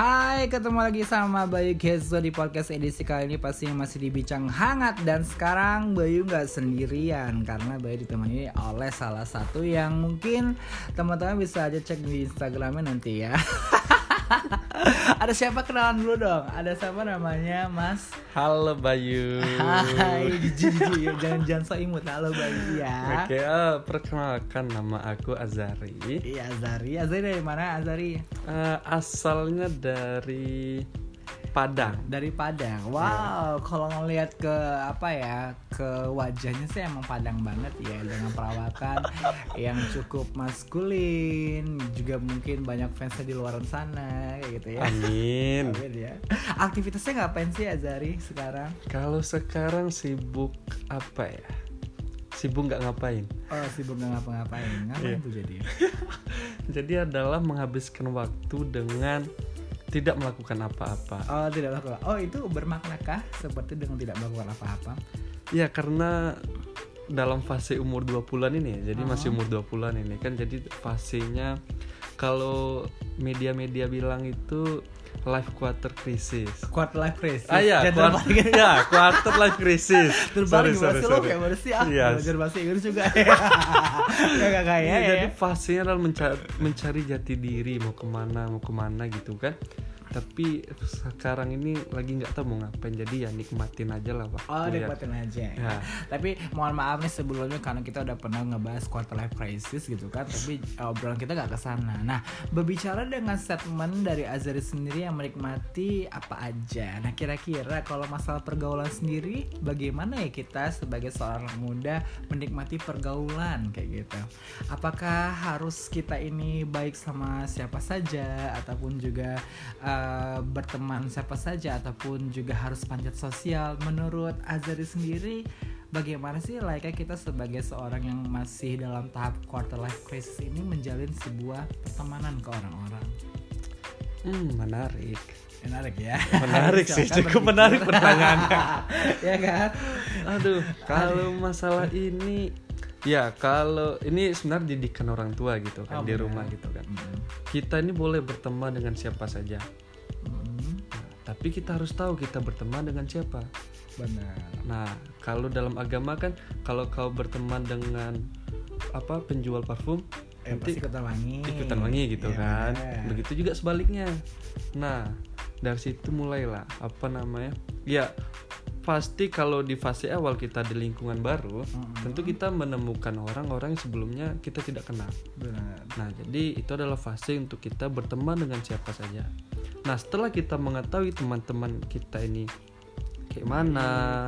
Hai, ketemu lagi sama Bayu Gezo di podcast edisi kali ini pasti masih dibincang hangat dan sekarang Bayu nggak sendirian karena Bayu ditemani oleh salah satu yang mungkin teman-teman bisa aja cek di Instagramnya nanti ya. Ada siapa kenalan dulu dong? Ada siapa namanya Mas? Halo Bayu. Hai, jijik jangan jangan so imut. Halo Bayu ya. Oke, eh, perkenalkan nama aku Azari. Iya Azari, Azari dari mana Azari? Eh, asalnya dari Padang. dari Padang. Wow, kalau ngelihat ke apa ya, ke wajahnya sih emang Padang banget ya dengan perawatan yang cukup maskulin, juga mungkin banyak fansnya di luar sana kayak gitu ya. Amin. Amin ya. Aktivitasnya ngapain sih Azari sekarang? Kalau sekarang sibuk apa ya? Sibuk nggak ngapain. Oh, sibuk nggak ngapa-ngapain. Ngapain Iya. tuh jadi? Jadi adalah menghabiskan waktu dengan tidak melakukan apa-apa. Oh, tidak lakukan. Oh, itu bermaknakah seperti dengan tidak melakukan apa-apa? Ya karena dalam fase umur 20-an ini ya. Jadi masih Oh. umur 20-an ini kan jadi fasenya kalau media-media bilang itu life quarter crisis. Quarter life crisis. Ah ya, Dan quarter, ya, quarter life crisis. Terbalik gimana sih lo kayak mana sih ah Iya. belajar bahasa Inggris juga Gak kayak Iya, ya jadi ya. fasenya adalah mencari, mencari jati diri mau ke mana mau ke mana gitu kan. Tapi sekarang ini lagi nggak tahu mau ngapain jadi ya nikmatin aja lah waktu Oh, ya. nikmatin aja. Ya. Tapi mohon maaf nih sebelumnya karena kita udah pernah ngebahas quarter life crisis gitu kan, tapi obrolan kita gak ke sana. Nah, berbicara dengan statement dari Azari sendiri yang menikmati apa aja. Nah, kira-kira kalau masalah pergaulan sendiri, bagaimana ya kita sebagai seorang muda menikmati pergaulan kayak gitu? Apakah harus kita ini baik sama siapa saja ataupun juga uh, berteman siapa saja ataupun juga harus panjat sosial menurut Azari sendiri bagaimana sih layaknya kita sebagai seorang yang masih dalam tahap quarter life crisis ini menjalin sebuah pertemanan ke orang-orang Hmm, menarik. menarik ya Menarik sih, cukup berpikir. menarik pertanyaannya. ya kan Aduh, kalau masalah ini ya kalau ini sebenarnya didikan orang tua gitu kan Oh, di rumah gitu kan. Mm, Kita ini boleh berteman dengan siapa saja. Tapi kita harus tahu kita berteman dengan siapa. benar Nah, kalau dalam agama kan kalau kau berteman dengan apa penjual parfum eh, nanti ikutan wangi ikutan wangi gitu Iya. kan. Begitu juga sebaliknya. Nah, dari situ mulailah apa namanya? Ya, pasti kalau di fase awal kita di lingkungan baru, Mm-mm. tentu kita menemukan orang-orang yang sebelumnya kita tidak kenal. benar Nah, jadi itu adalah fase untuk kita berteman dengan siapa saja. Nah, setelah kita mengetahui teman-teman kita ini kayak mana,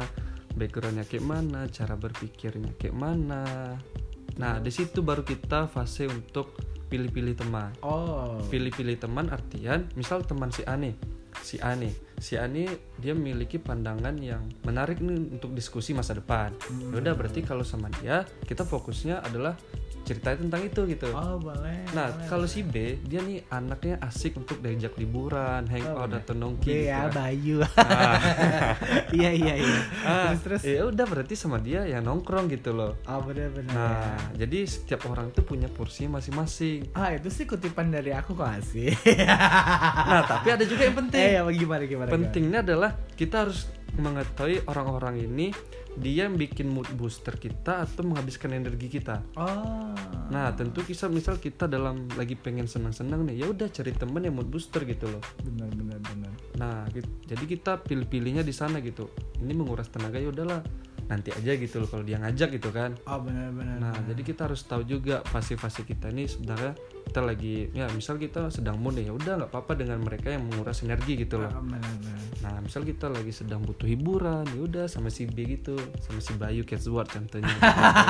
backgroundnya kayak mana, cara berpikirnya kayak mana. Nah, di situ baru kita fase untuk pilih-pilih teman. oh Pilih-pilih teman artian, misal teman si A nih, si A nih, si A nih dia memiliki pandangan yang menarik nih untuk diskusi masa depan. Hmm. Ya udah berarti kalau sama dia kita fokusnya adalah cerita tentang itu gitu. oh boleh Nah, boleh, kalau si B, dia nih anaknya asik untuk diajak liburan, hangout boleh. atau nongki Oke gitu ya kan. Bayu Ah. iya iya iya Ah, terus terus ya udah berarti sama dia ya nongkrong gitu loh. oh benar benar Nah, jadi setiap orang tuh punya porsi masing-masing. Ah itu sih kutipan dari aku kok sih. Nah, tapi ada juga yang penting. eh ya, gimana gimana? Pentingnya adalah kita harus mengetahui orang-orang ini dia yang bikin mood booster kita atau menghabiskan energi kita. Oh. Nah, tentu kisah misal kita dalam lagi pengen senang-senang nih, ya udah cari temen yang mood booster gitu loh. benar benar benar. Nah, gitu. jadi kita pilih-pilihnya di sana gitu. Ini menguras tenaga ya udahlah nanti aja gitu loh kalau dia ngajak gitu kan. Oh benar benar. Nah, jadi kita harus tahu juga fase-fase kita ini sebenarnya kita lagi ya misal kita sedang mood ya udah nggak apa-apa dengan mereka yang menguras energi gitu loh. Ah, benar benar. Nah, misal kita lagi sedang butuh hiburan, ya udah sama si B gitu, sama si Bayu Catchword contohnya.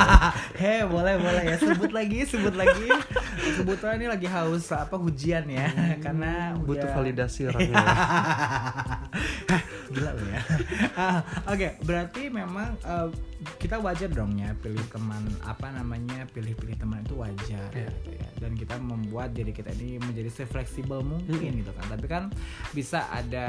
Heh boleh boleh ya sebut lagi sebut lagi. Kebetulan ini lagi haus apa hujian ya karena Hmm, butuh udah- validasi orangnya. Gila lu ya. Ah, Oke, berarti memang eh, kita wajar dong ya pilih teman apa namanya pilih-pilih teman itu wajar. Iya. gitu ya. dan kita membuat diri kita ini menjadi se-fleksibel mungkin gitu kan tapi kan bisa ada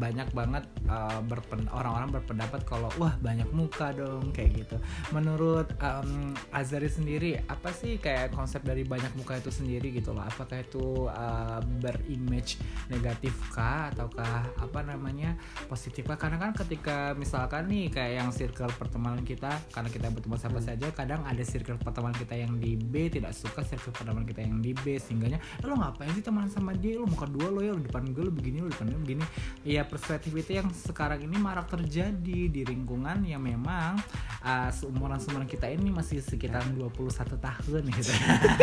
banyak banget uh, berpen- orang-orang berpendapat kalau wah banyak muka dong kayak gitu menurut um, Azari sendiri apa sih kayak konsep dari banyak muka itu sendiri gitu loh apakah itu uh, berimage negatif kah ataukah apa namanya positif kah karena kan ketika misalkan nih kayak yang circle pertemanan kita karena kita berteman siapa saja kadang ada circle pertemanan kita yang di B tidak suka circle pertemanan kita yang di B sehingganya "Eh, lo ngapain sih teman sama dia? Lo muka dua lo ya lo depan gue lo begini lo depan gue begini. Ya perspektif itu yang sekarang ini marak terjadi di lingkungan yang memang uh, seumuran seumuran kita ini masih sekitar 21 tahun gitu.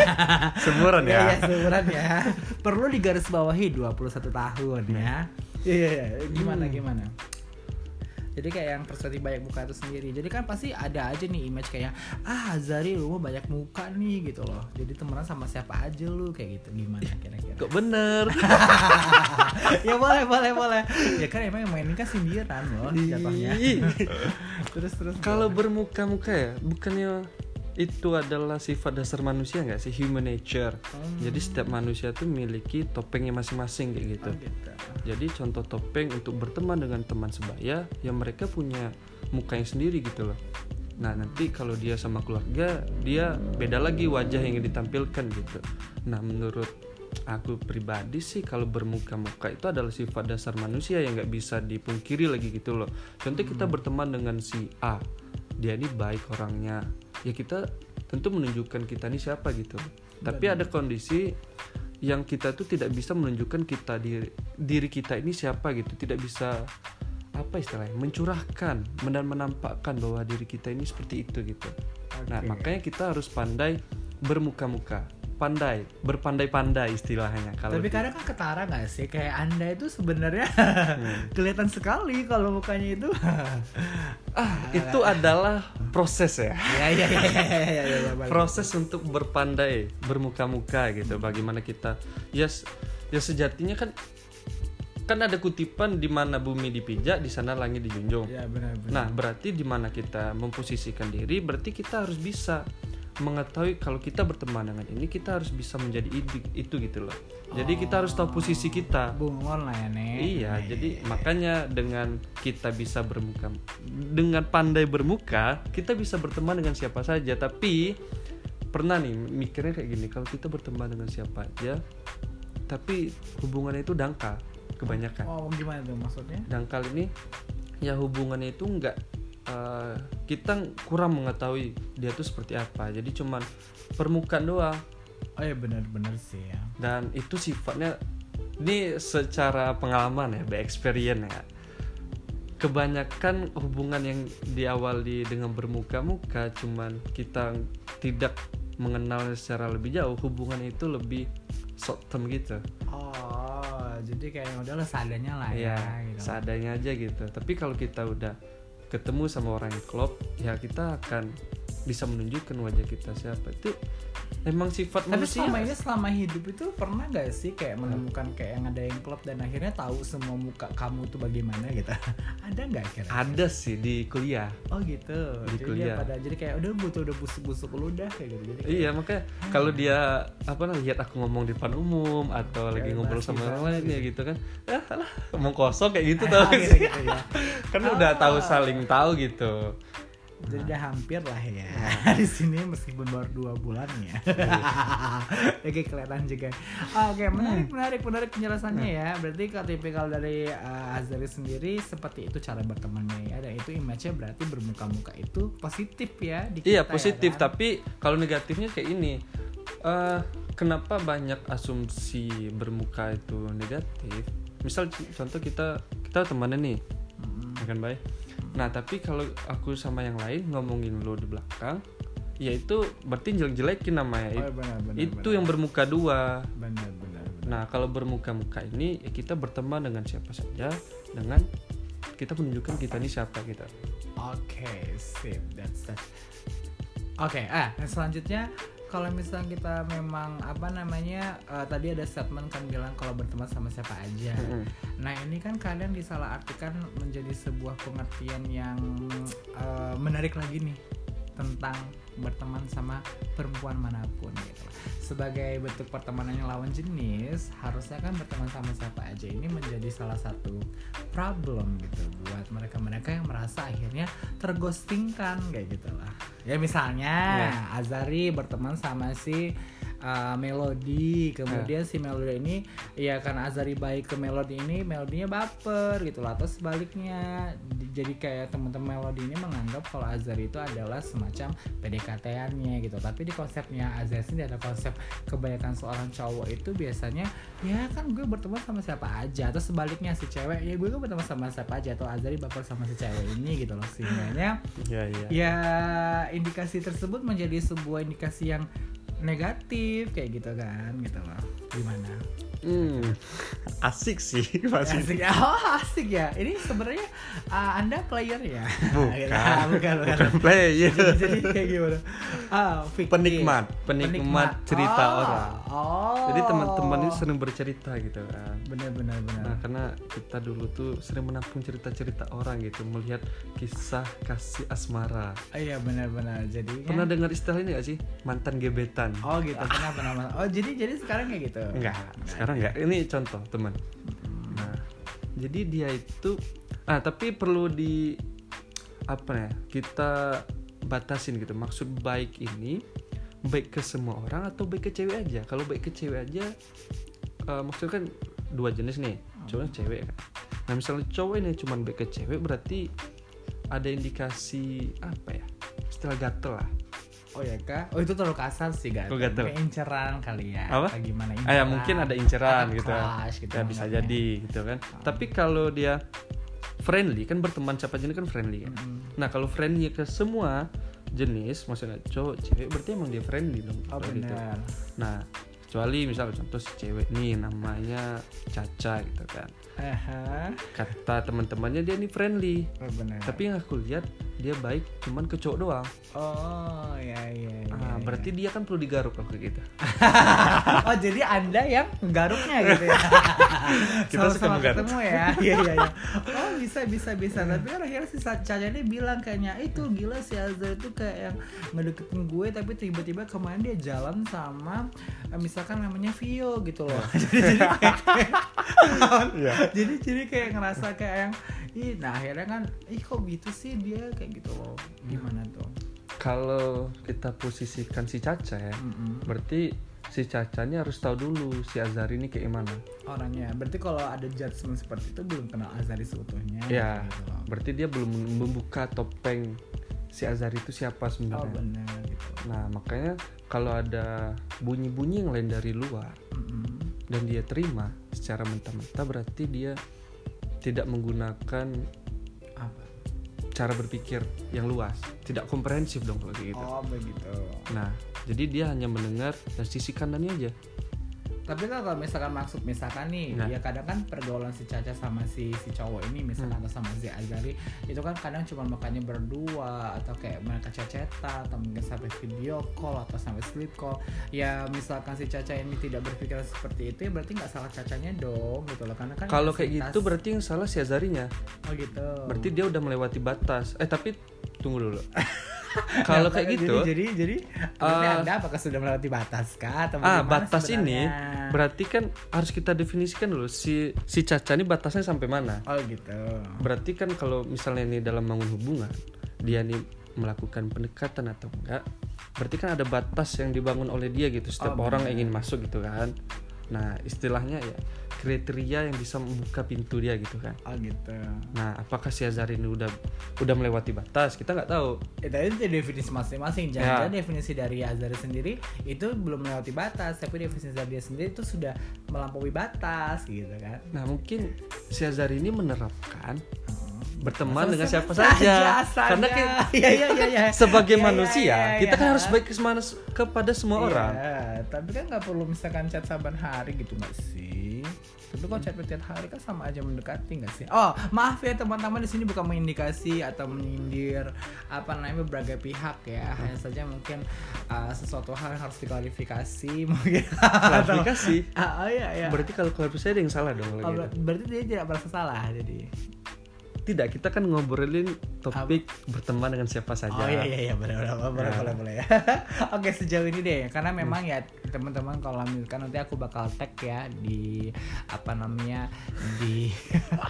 Semuran ya, ya ya. seumuran ya. Perlu digarisbawahi 21 tahun ya iya iya iya. gimana Hmm. gimana jadi kayak yang perspektif banyak muka itu sendiri. Jadi kan pasti ada aja nih image kayak ah Zari lu banyak muka nih gitu loh. Jadi temenan sama siapa aja lu kayak gitu. Gimana kira-kira? Kok bener? ya boleh boleh boleh. Ya kan emang yang main ini kan sindiran loh jatuhnya. Terus terus. Kalau bermuka-muka ya, bukannya itu adalah sifat dasar manusia nggak sih human nature. Jadi setiap manusia tuh memiliki topengnya masing-masing kayak gitu. Oh, gitu. Jadi contoh topeng untuk berteman dengan teman sebaya, ya mereka punya muka yang sendiri gitu loh. Nah nanti kalau dia sama keluarga, dia beda lagi wajah yang ditampilkan gitu. Nah menurut aku pribadi sih kalau bermuka-muka itu adalah sifat dasar manusia yang nggak bisa dipungkiri lagi gitu loh. Contoh kita berteman dengan si A, dia ini baik orangnya, ya kita tentu menunjukkan kita ini siapa gitu. Tapi ada kondisi yang kita tuh tidak bisa menunjukkan kita diri, diri kita ini siapa gitu. Tidak bisa apa istilahnya mencurahkan dan menampakkan bahwa diri kita ini seperti itu gitu. Nah Oke. makanya kita harus pandai bermuka-muka pandai berpandai-pandai istilahnya kalau Tapi di- kadang kan ketara gak sih? Kayak anda itu sebenarnya kelihatan sekali kalau mukanya itu. ah itu adalah proses ya. Ya ya ya ya ya ya, ya, ya, proses untuk berpandai bermuka-muka gitu. Bagaimana kita ya s- ya sejatinya kan kan ada kutipan di mana bumi dipijak di sana langit dijunjung. Ya benar benar. Nah, berarti di mana kita memposisikan diri, berarti kita harus bisa mengetahui kalau kita berteman dengan ini, kita harus bisa menjadi itu, itu gitu loh. Jadi kita harus tahu posisi kita. bunglon lah ya nek. Iya, jadi makanya dengan kita bisa bermuka, dengan pandai bermuka, kita bisa berteman dengan siapa saja. Tapi pernah nih mikirnya kayak gini, kalau kita berteman dengan siapa aja, tapi hubungannya itu dangkal kebanyakan Oh gimana tuh maksudnya? dangkal ini ya hubungannya itu enggak eh, kita kurang mengetahui dia tuh seperti apa jadi cuman permukaan doang Oh ya benar-benar sih ya. dan itu sifatnya ini secara pengalaman ya by experience ya kebanyakan hubungan yang diawali dengan bermuka-muka cuman kita tidak mengenal secara lebih jauh hubungan itu lebih short term gitu Oh jadi kayak udahlah seadanya lah ya ya. gitu. seadanya aja gitu tapi kalau kita udah ketemu sama orang yang klop ya kita akan bisa menunjukkan wajah kita siapa itu emang sifat Tapi manusia selama ini selama hidup itu pernah gak sih kayak menemukan kayak yang ada yang klub dan akhirnya tahu semua muka kamu tuh bagaimana gitu? ada nggak kira? ada sih di kuliah Oh gitu. Di jadi kuliah. dia pada jadi kayak udah butuh udah busuk-busuk lu dah kayak gitu. Jadi kayak, Iya makanya kalau dia apa namanya lihat aku ngomong di depan umum atau lagi Kayak ngobrol sama orang lain ya gitu kan ah alah ngomong kosong kayak gitu Ah, tau gitu, sih gitu ya. kan udah tahu saling tahu gitu Jadi udah hampir lah ya Nah. di sini meskipun baru dua bulan ya. Iya. Oke kelihatan juga. Oke menarik Hmm. menarik menarik penjelasannya ya. Berarti kalau tipikal dari uh, Azari sendiri seperti itu cara bertemannya ya. Dan itu image-nya berarti bermuka-muka itu positif ya. Di Iya kita, ya positif, kan? tapi kalau negatifnya kayak ini. eh kenapa banyak asumsi bermuka itu negatif? Misal contoh kita kita temannya nih, Mm-mm. ya kan baik. Nah tapi kalau aku sama yang lain ngomongin lo di belakang, ya itu berarti jelek-jelekin namanya. Oh, iya, benar, benar, itu benar. yang bermuka dua. benar benar. benar. Nah kalau bermuka-muka ini ya kita berteman dengan siapa saja, dengan kita menunjukkan kita ini siapa kita. Oke, sip. That's that. Oke, ah yang selanjutnya kalau misalnya kita memang apa namanya eh, tadi ada statement kan bilang kalau berteman sama siapa aja. Nah ini kan kadang disalahartikan menjadi sebuah pengertian yang eh, menarik lagi nih tentang berteman sama perempuan mana pun gitu. sebagai bentuk pertemanan yang lawan jenis harusnya kan berteman sama siapa aja ini menjadi salah satu problem gitu buat mereka-mereka yang merasa akhirnya terghostingkan kayak gitulah ya misalnya Azari berteman sama si uh, Melody kemudian si Melody ini ya karena Azari baik ke Melody ini Melodinya baper gitu lah. Atau sebaliknya Di- jadi kayak teman-teman Melody ini menganggap kalau Azari itu adalah semacam PDKT-annya gitu. Tapi di konsepnya Azari sendiri ada konsep kebanyakan seorang cowok itu biasanya ya kan gue berteman sama siapa aja. Atau sebaliknya si cewek ya gue kan berteman sama siapa aja. Atau Azari baper sama si cewek ini gitu loh sehingga ya ya ya indikasi tersebut menjadi sebuah indikasi yang negatif kayak gitu kan gitu loh. Gimana? Hmm, asik sih pasti asik ya? Oh asik ya? Ini sebenarnya uh, anda player ya? Bukan. Ah, bukan bukan. Bukan player. Jadi, jadi kayak gimana? Ah fiktif. Penikmat, penikmat cerita Oh, orang. oh. Jadi teman-teman itu sering bercerita gitu kan. Benar benar benar. Nah, karena kita dulu tuh sering menampung cerita-cerita orang gitu, melihat kisah kasih asmara. oh, iya benar benar. Jadi Pernah dengar istilah ini gak sih? Mantan gebetan. Oh gitu pernah pernah pernah. oh jadi jadi sekarang kayak gitu Enggak, sekarang enggak. Ini contoh, teman. Nah, jadi dia itu ah tapi perlu di apa ya? Kita batasin gitu. Maksud baik ini baik ke semua orang atau baik ke cewek aja? Kalau baik ke cewek aja eh, maksudnya kan dua jenis nih. Cowok cewek kan. Nah, misalnya cowok ini cuma baik ke cewek berarti ada indikasi apa ya? Istilah gatel lah. Oh ya kak? Oh itu terlalu kasar sih gak? Oh, gatel. Kayak inceran kali ya? Apa? Atau gimana Ah, ya mungkin ada inceran Atau gitu. crush gitu ya bisa jadi gitu kan. Tapi kalau dia friendly kan berteman siapa jenis kan friendly kan. Mm-mm. Nah, kalau friendly ke semua jenis, maksudnya cowok, cewek berarti emang dia friendly dong. Oh gitu. benar. Nah, kecuali misalnya contoh si cewek nih namanya Caca gitu kan. Aha. Kata teman-temannya dia nih friendly. Oh benar. Tapi yang aku lihat dia baik cuman ke cowok doang. Oh ya ya. ya, Ah, ya. berarti dia kan perlu digaruk kalau gitu. oh jadi anda yang garuknya gitu ya? Kita suka menggaruk. ketemu ya? Iya iya iya. Oh bisa bisa bisa. Tapi akhirnya si Caca ini bilang kayaknya itu gila si Azza itu kayak yang ngedeketin gue tapi tiba-tiba kemarin dia jalan sama eh, misalkan namanya Vio gitu loh. jadi jadi kayak Iya. jadi jadi kayak ngerasa kayak yang ih nah akhirnya kan ih kok gitu sih dia kayak gitu loh gimana tuh Kalau kita posisikan si Caca ya, Mm-mm. berarti si Caca ini harus tahu dulu si Azari ini kayak gimana. orangnya berarti kalau ada judgement seperti itu belum kenal Azari seutuhnya Ya, gitu loh. berarti dia belum membuka topeng si Azari itu siapa oh sebenarnya. benar gitu Nah, makanya kalau ada bunyi-bunyi yang lain dari luar Mm-mm. dan dia terima secara mentah-mentah berarti dia tidak menggunakan apa cara berpikir yang luas, tidak komprehensif dong kalau gitu. oh begitu Nah, jadi dia hanya mendengar dari sisi kanannya aja. Tapi kan kalau misalkan maksud misalkan nih Nah. ya kadang kan pergaulan si Caca sama si si cowok ini misalkan Hmm. atau sama si Azari itu kan kadang cuma makanya berdua atau kayak mereka cecetan atau mungkin sampai video call atau sampai sleep call ya misalkan si Caca ini tidak berpikiran seperti itu ya berarti nggak salah Cacanya dong gitu loh karena kan Kalau kayak gitu berarti yang salah si Azarinya. oh gitu Berarti dia udah melewati batas. Eh tapi tunggu dulu. Kalau kayak jadi- gitu, jadi jadi berarti Eh, anda apakah sudah melewati batas kah atau ah batas ini sebenarnya? berarti kan harus kita definisikan dulu si si Caca ini batasnya sampai mana. oh gitu Berarti kan kalau misalnya ini dalam bangun hubungan, dia nih melakukan pendekatan atau enggak, berarti kan ada batas yang dibangun oleh dia gitu. Setiap Oh, orang ingin masuk gitu kan. Nah, istilahnya ya kriteria yang bisa membuka pintu dia gitu kan. oh gitu Nah, apakah si Azari ini udah udah melewati batas? Kita nggak tahu. itu itu definisi masing-masing Ya. jangan definisi dari Azari sendiri itu belum melewati batas tapi definisi dari dia sendiri itu sudah melampaui batas gitu kan Nah, mungkin si Azari ini menerapkan berteman dengan siapa saja. asalnya. Karena kan Iya, iya, iya, iya. sebagai iya, manusia, iya, kita kan harus baik kepada semua Iya, orang. tapi kan nggak perlu misalkan chat saban hari gitu nggak sih tapi kalau chat tiap hari kan sama aja mendekati nggak sih oh maaf ya teman-teman di sini bukan mengindikasi atau menyindir apa namanya berbagai pihak ya hanya saja mungkin uh, sesuatu hal yang harus diklarifikasi mungkin Atau- Klarifikasi. ah, oh iya iya Berarti kalau klarifikasi ada yang salah dong Oh, gitu. ber- berarti dia tidak merasa salah jadi tidak kita kan ngobrolin topik berteman dengan siapa saja Oh iya iya iya benar benar boleh Ya. boleh boleh. Oke sejauh ini deh karena memang ya teman-teman kalau misalkan nanti aku bakal tag ya di apa namanya di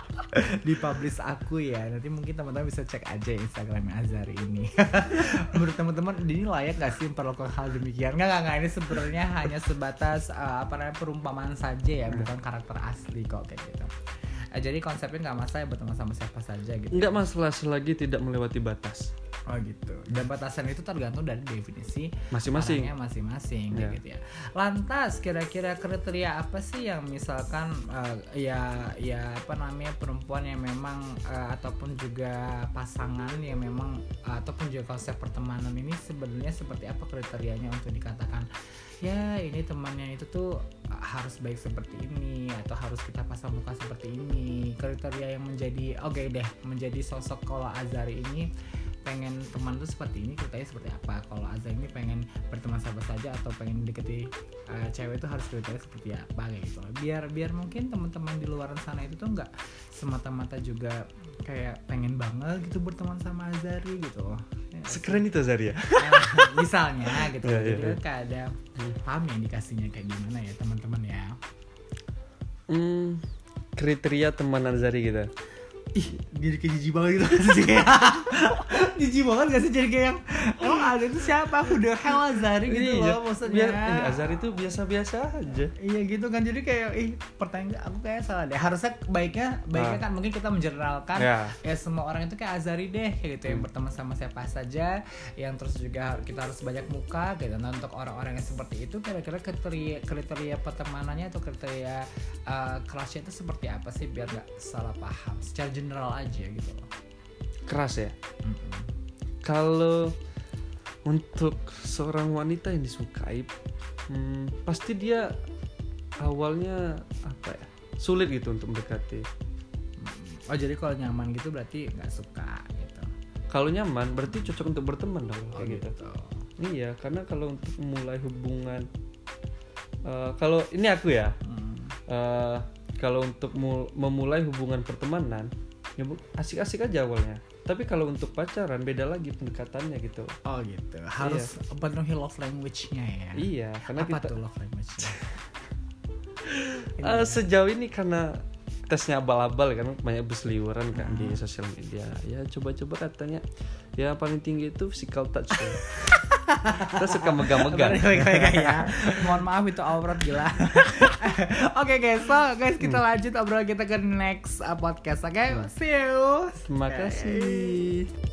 di publish aku ya nanti mungkin teman-teman bisa cek aja Instagramnya Azari ini. Menurut teman-teman ini layak gak sih memperlakukan hal demikian? Nggak nggak nggak ini sebenarnya hanya sebatas eh, apa namanya perumpamaan saja ya bukan karakter asli kok kayak gitu. Eh, jadi konsepnya nggak masalah ya berteman sama siapa saja gitu. nggak masalah selagi tidak melewati batas Oh gitu. Dan batasan itu tergantung dari definisi Masing-masing. masing-masing kayak Ya. gitu ya. Lantas kira-kira kriteria apa sih yang misalkan eh, ya ya apa namanya perempuan yang memang eh, ataupun juga pasangan yang memang eh, ataupun juga konsep pertemanan ini sebenarnya seperti apa kriterianya untuk dikatakan ya ini temannya itu tuh harus baik seperti ini atau harus kita pasang muka seperti ini. Kriteria yang menjadi oke deh menjadi sosok kalau Azari ini pengen teman tuh seperti ini kriterianya seperti apa? Kalau Azari ini pengen berteman sahabat saja atau pengen deketi uh, cewek itu harus kriteria seperti apa gitu. Biar biar mungkin teman-teman di luar sana itu tuh nggak semata-mata juga kayak pengen banget gitu berteman sama Azari gitu sekeren itu Zaria Nah, misalnya gitu iya, jadi iya. kan kayak ada paham ya indikasinya kayak gimana ya teman-teman ya. Hmm, kriteria teman Azari gitu. Ih jadi kayak jijik banget gitu. Sih jijik banget gak sih jadi kayak yang ada itu siapa? Aku udah hell Azari gitu Iya, loh maksudnya. biar eh, Azari itu biasa-biasa aja. Iya gitu kan jadi kayak ih pertanyaan aku kayak salah deh. Harusnya baiknya baiknya Ah. kan mungkin kita menjeneralkan Ya. ya semua orang itu kayak Azari deh kayak gitu yang berteman sama siapa saja yang terus juga kita harus banyak muka gitu. Nah untuk orang-orang yang seperti itu kira-kira kriteria kriteria pertemanannya atau kriteria uh, crushnya itu seperti apa sih? Biar nggak salah paham secara general aja gitu loh. Keras ya? Mm-mm. kalau untuk seorang wanita yang disukai hmm, pasti dia awalnya apa ya? Sulit gitu untuk mendekati. Oh jadi kalau nyaman gitu berarti nggak suka gitu. Kalau nyaman berarti cocok untuk berteman dong oh kayak gitu. gitu. Iya karena kalau untuk memulai hubungan eh, kalau ini aku ya Hmm. eh, kalau untuk mul- memulai hubungan pertemanan ya asik-asik aja awalnya tapi kalau untuk pacaran beda lagi pendekatannya gitu. Oh gitu. Harus penuhi love language-nya ya. Iya karena apa kita tuh love language-nya? Eh, sejauh ini karena tesnya abal-abal kan banyak berseliweran kan Hmm. di sosial media. Ya coba-coba katanya ya paling tinggi itu physical touch kan. kita suka megang-megang ya. Mohon maaf itu aurat gila. Oke guys, so guys kita Hmm. lanjut obrolan kita ke next uh, podcast. Oke, see you. terima kasih